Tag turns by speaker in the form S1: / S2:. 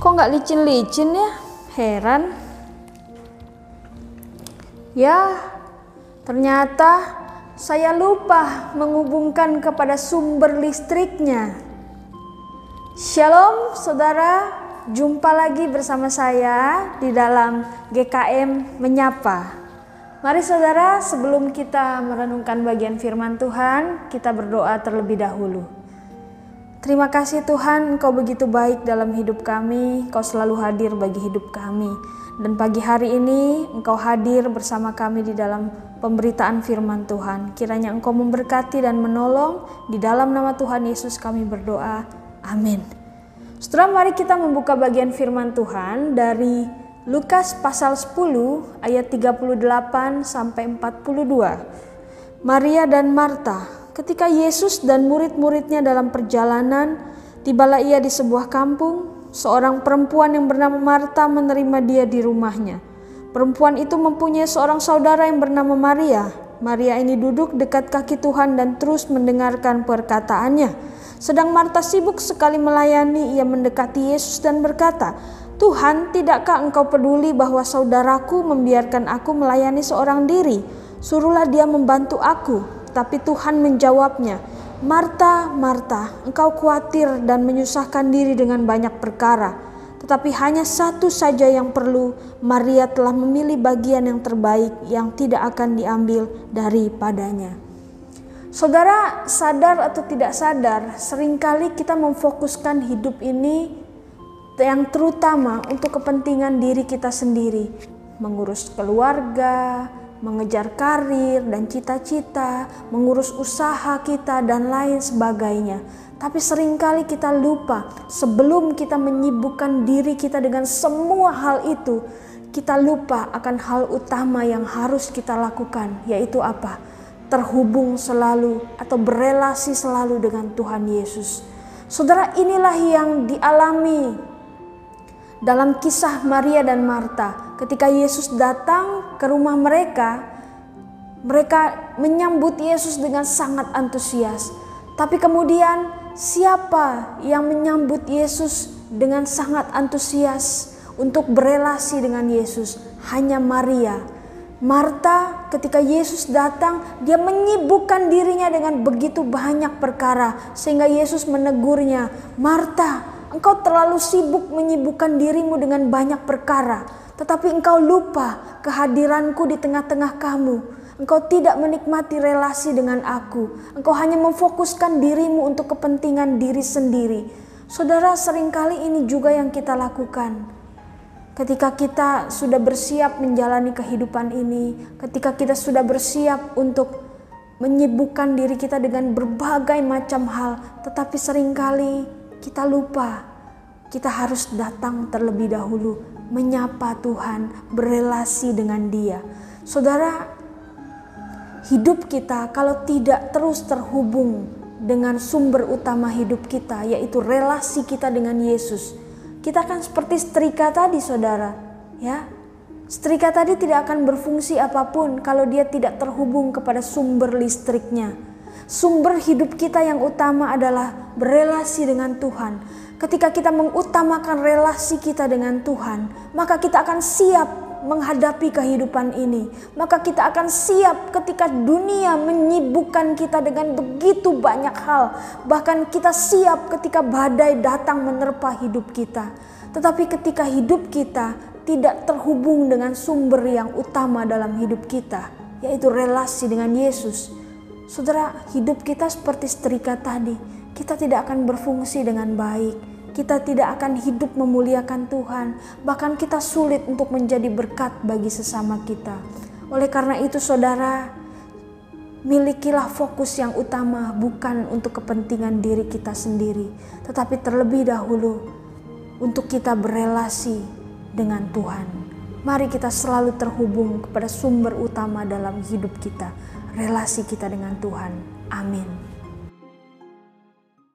S1: Kok nggak licin-licin ya? Heran. Ya, ternyata saya lupa menghubungkan kepada sumber listriknya. Shalom saudara, jumpa lagi bersama saya di dalam GKM Menyapa. Mari saudara, sebelum kita merenungkan bagian firman Tuhan, kita berdoa terlebih dahulu. Terima kasih Tuhan, Engkau begitu baik dalam hidup kami, Engkau selalu hadir bagi hidup kami. Dan pagi hari ini Engkau hadir bersama kami di dalam pemberitaan firman Tuhan. Kiranya Engkau memberkati dan menolong. Di dalam nama Tuhan Yesus kami berdoa. Amin. Setelah mari kita membuka bagian firman Tuhan dari Lukas pasal 10 ayat 38 sampai 42. Maria dan Marta Ketika Yesus dan murid-muridnya dalam perjalanan, tibalah ia di sebuah kampung. Seorang perempuan yang bernama Marta menerima dia di rumahnya. Perempuan itu mempunyai seorang saudara yang bernama Maria. Maria ini duduk dekat kaki Tuhan dan terus mendengarkan perkataannya. Sedang Marta sibuk sekali melayani, ia mendekati Yesus dan berkata, Tuhan, tidakkah engkau peduli bahwa saudaraku membiarkan aku melayani seorang diri? Suruhlah dia membantu aku. Tapi Tuhan menjawabnya, Marta, Marta, engkau khawatir dan menyusahkan diri dengan banyak perkara. Tetapi hanya satu saja yang perlu, Maria telah memilih bagian yang terbaik yang tidak akan diambil daripadanya. Saudara sadar atau tidak sadar, sering kali kita memfokuskan hidup ini yang terutama untuk kepentingan diri kita sendiri, mengurus keluarga, mengejar karir dan cita-cita, mengurus usaha kita dan lain sebagainya. Tapi sering kali kita lupa sebelum kita menyibukkan diri kita dengan semua hal itu, kita lupa akan hal utama yang harus kita lakukan, yaitu apa? Terhubung selalu atau berelasi selalu dengan Tuhan Yesus. Saudara, inilah yang dialami dalam kisah Maria dan Marta, ketika Yesus datang ke rumah mereka, mereka menyambut Yesus dengan sangat antusias. Tapi kemudian, siapa yang menyambut Yesus dengan sangat antusias untuk berelasi dengan Yesus? Hanya Maria. Marta, ketika Yesus datang, dia menyibukkan dirinya dengan begitu banyak perkara, sehingga Yesus menegurnya, "Marta, Engkau terlalu sibuk menyibukkan dirimu dengan banyak perkara, tetapi engkau lupa kehadiranku di tengah-tengah kamu. Engkau tidak menikmati relasi dengan aku. Engkau hanya memfokuskan dirimu untuk kepentingan diri sendiri. Saudara, sering kali ini juga yang kita lakukan. Ketika kita sudah bersiap menjalani kehidupan ini, ketika kita sudah bersiap untuk menyibukkan diri kita dengan berbagai macam hal, tetapi sering kali kita lupa kita harus datang terlebih dahulu menyapa Tuhan, berelasi dengan Dia. Saudara, hidup kita kalau tidak terus terhubung dengan sumber utama hidup kita, yaitu relasi kita dengan Yesus, kita akan seperti setrika tadi, saudara. Ya, setrika tadi tidak akan berfungsi apa pun kalau dia tidak terhubung kepada sumber listriknya. Sumber hidup kita yang utama adalah berelasi dengan Tuhan. Ketika kita mengutamakan relasi kita dengan Tuhan, maka kita akan siap menghadapi kehidupan ini. Maka kita akan siap ketika dunia menyibukkan kita dengan begitu banyak hal. Bahkan kita siap ketika badai datang menerpa hidup kita. Tetapi ketika hidup kita tidak terhubung dengan sumber yang utama dalam hidup kita, yaitu relasi dengan Yesus, Saudara, hidup kita seperti setrika tadi. Kita tidak akan berfungsi dengan baik. Kita tidak akan hidup memuliakan Tuhan. Bahkan kita sulit untuk menjadi berkat bagi sesama kita. Oleh karena itu saudara, milikilah fokus yang utama bukan untuk kepentingan diri kita sendiri. Tetapi terlebih dahulu untuk kita berelasi dengan Tuhan. Mari kita selalu terhubung kepada sumber utama dalam hidup kita relasi kita dengan Tuhan. Amin.